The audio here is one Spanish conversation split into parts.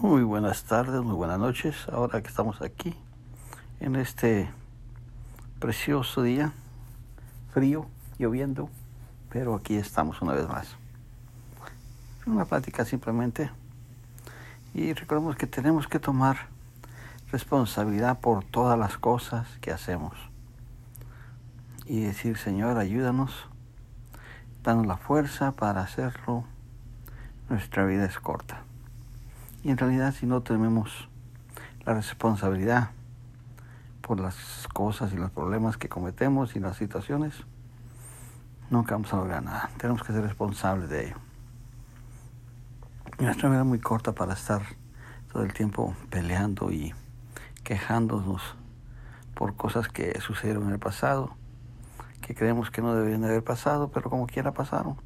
Muy buenas tardes, muy buenas noches. Ahora que estamos aquí en este precioso día, frío, lloviendo, pero aquí estamos una vez más. Una plática simplemente. Y recordemos que tenemos que tomar responsabilidad por todas las cosas que hacemos. Y decir, Señor, ayúdanos, danos la fuerza para hacerlo. Nuestra vida es corta. Y en realidad si no tenemos la responsabilidad por las cosas y los problemas que cometemos y las situaciones, nunca vamos a lograr nada. Tenemos que ser responsables de ello. Nuestra vida es muy corta para estar todo el tiempo peleando y quejándonos por cosas que sucedieron en el pasado, que creemos que no deberían de haber pasado, pero como quiera pasaron.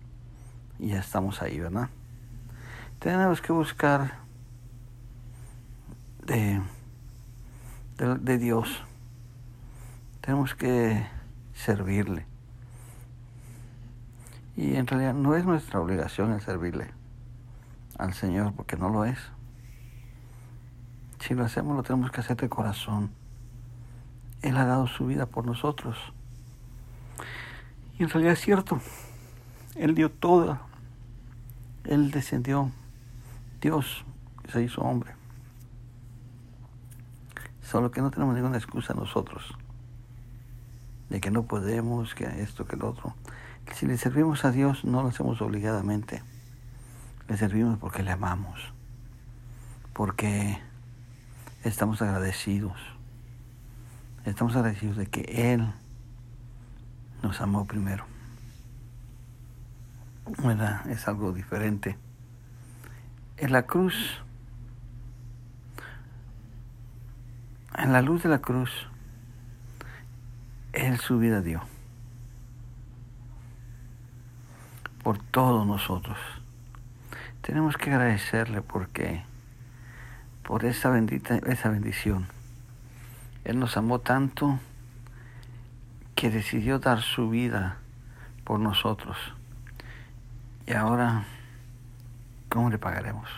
Y ya estamos ahí, ¿verdad? Tenemos que buscar de, de, Dios. Tenemos que servirle. Y en realidad no es nuestra obligación el servirle al Señor, porque no lo es. Si lo hacemos, lo tenemos que hacer de corazón. Él ha dado su vida por nosotros. Y en realidad es cierto. Él dio todo. Él descendió. Dios se hizo hombre. Solo que no tenemos ninguna excusa nosotros de que no podemos, que esto, que el otro. Si le servimos a Dios, no lo hacemos obligadamente. Le servimos porque le amamos, porque estamos agradecidos. Estamos agradecidos de que Él nos amó primero. ¿Verdad? Es algo diferente. En la cruz en la luz de la cruz, Él su vida dio por todos nosotros. Tenemos que agradecerle porque por esa bendita esa bendición. Él nos amó tanto que decidió dar su vida por nosotros. Y ahora, ¿cómo le pagaremos?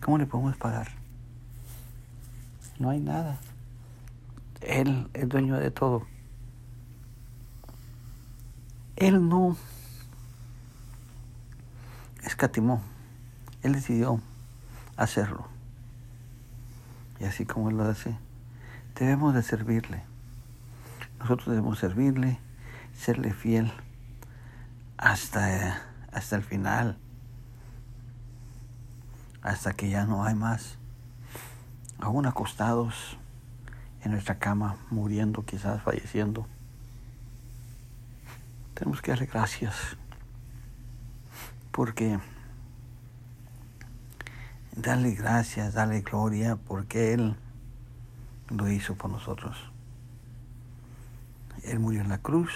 ¿Cómo le podemos pagar? No hay nada. Él es dueño de todo. Él no escatimó. Él decidió hacerlo. Y así como Él lo hace, debemos de servirle. Nosotros debemos servirle, serle fiel hasta, hasta el final, hasta que ya no hay más aún acostados en nuestra cama, muriendo, quizás falleciendo. Tenemos que darle gracias porque darle gracias, darle gloria, porque Él lo hizo por nosotros. Él murió en la cruz,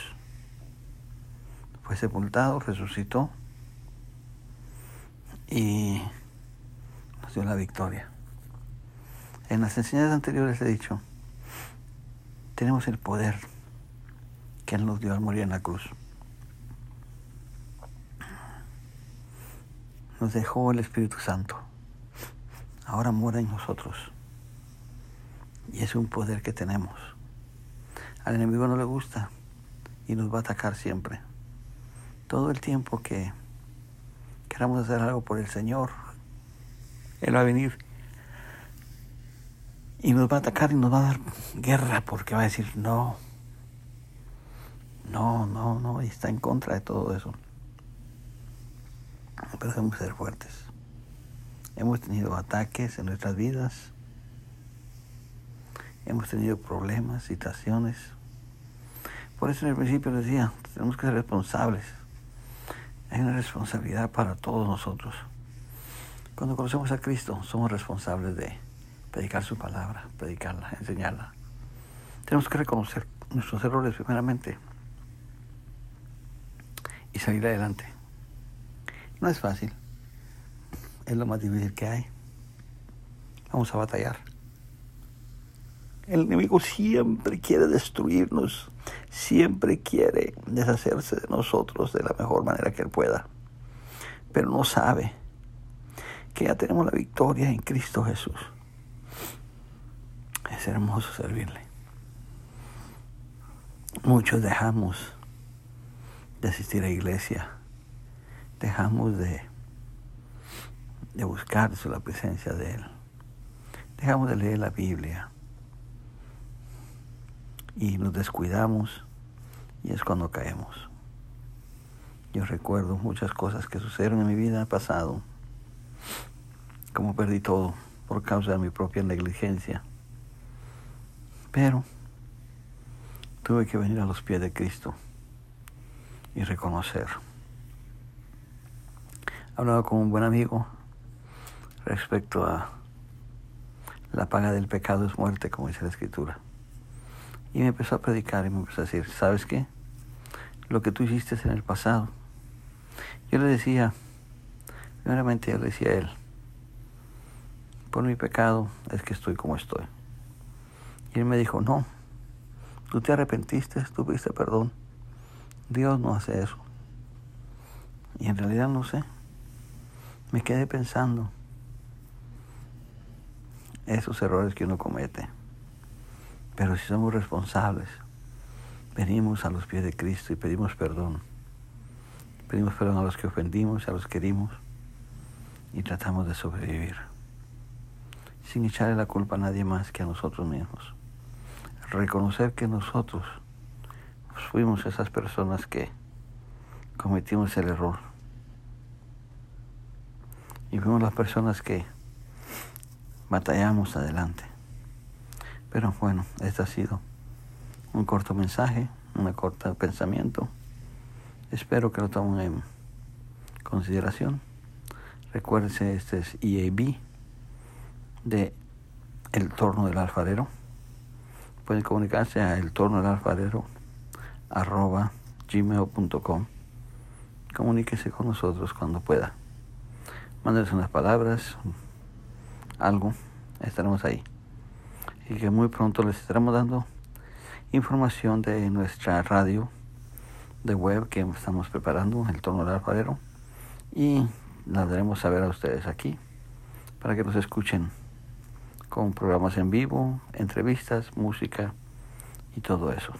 fue sepultado, resucitó y nos dio la victoria. En las enseñanzas anteriores he dicho, tenemos el poder que Él nos dio al morir en la cruz. Nos dejó el Espíritu Santo. Ahora mora en nosotros. Y es un poder que tenemos. Al enemigo no le gusta y nos va a atacar siempre. Todo el tiempo que queramos hacer algo por el Señor, Él va a venir y nos va a atacar y nos va a dar guerra porque va a decir no, no, no, no, y está en contra de todo eso. Pero debemos ser fuertes. Hemos tenido ataques en nuestras vidas, hemos tenido problemas, situaciones. Por eso en el principio decía, tenemos que ser responsables. Hay una responsabilidad para todos nosotros. Cuando conocemos a Cristo, somos responsables de predicar su palabra, predicarla, enseñarla. Tenemos que reconocer nuestros errores primeramente y salir adelante. No es fácil, es lo más difícil que hay. Vamos a batallar. El enemigo siempre quiere destruirnos, siempre quiere deshacerse de nosotros de la mejor manera que él pueda, pero no sabe que ya tenemos la victoria en Cristo Jesús. Es hermoso servirle. Muchos dejamos de asistir a iglesia, dejamos de, de buscar la presencia de Él, dejamos de leer la Biblia y nos descuidamos y es cuando caemos. Yo recuerdo muchas cosas que sucedieron en mi vida pasado, como perdí todo por causa de mi propia negligencia. Pero tuve que venir a los pies de Cristo y reconocer. Hablaba con un buen amigo respecto a la paga del pecado es muerte, como dice la escritura. Y me empezó a predicar y me empezó a decir, ¿sabes qué? Lo que tú hiciste en el pasado. Yo le decía, primeramente yo le decía a él, por mi pecado es que estoy como estoy. Y él me dijo, no, tú te arrepentiste, tú perdón. Dios no hace eso. Y en realidad no sé. Me quedé pensando esos errores que uno comete. Pero si somos responsables, venimos a los pies de Cristo y pedimos perdón. Pedimos perdón a los que ofendimos, a los que herimos y tratamos de sobrevivir sin echarle la culpa a nadie más que a nosotros mismos reconocer que nosotros fuimos esas personas que cometimos el error. Y fuimos las personas que batallamos adelante. Pero bueno, este ha sido un corto mensaje, un corto pensamiento. Espero que lo tomen en consideración. Recuérdense, este es EAB de El Torno del Alfarero pueden comunicarse a el torno del alfarero arroba gmail.com comuníquese con nosotros cuando pueda. Mándenos unas palabras algo estaremos ahí. Y que muy pronto les estaremos dando información de nuestra radio de web que estamos preparando el torno del alfarero y la daremos a ver a ustedes aquí para que nos escuchen con programas en vivo, entrevistas, música y todo eso.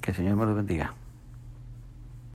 Que el Señor me los bendiga.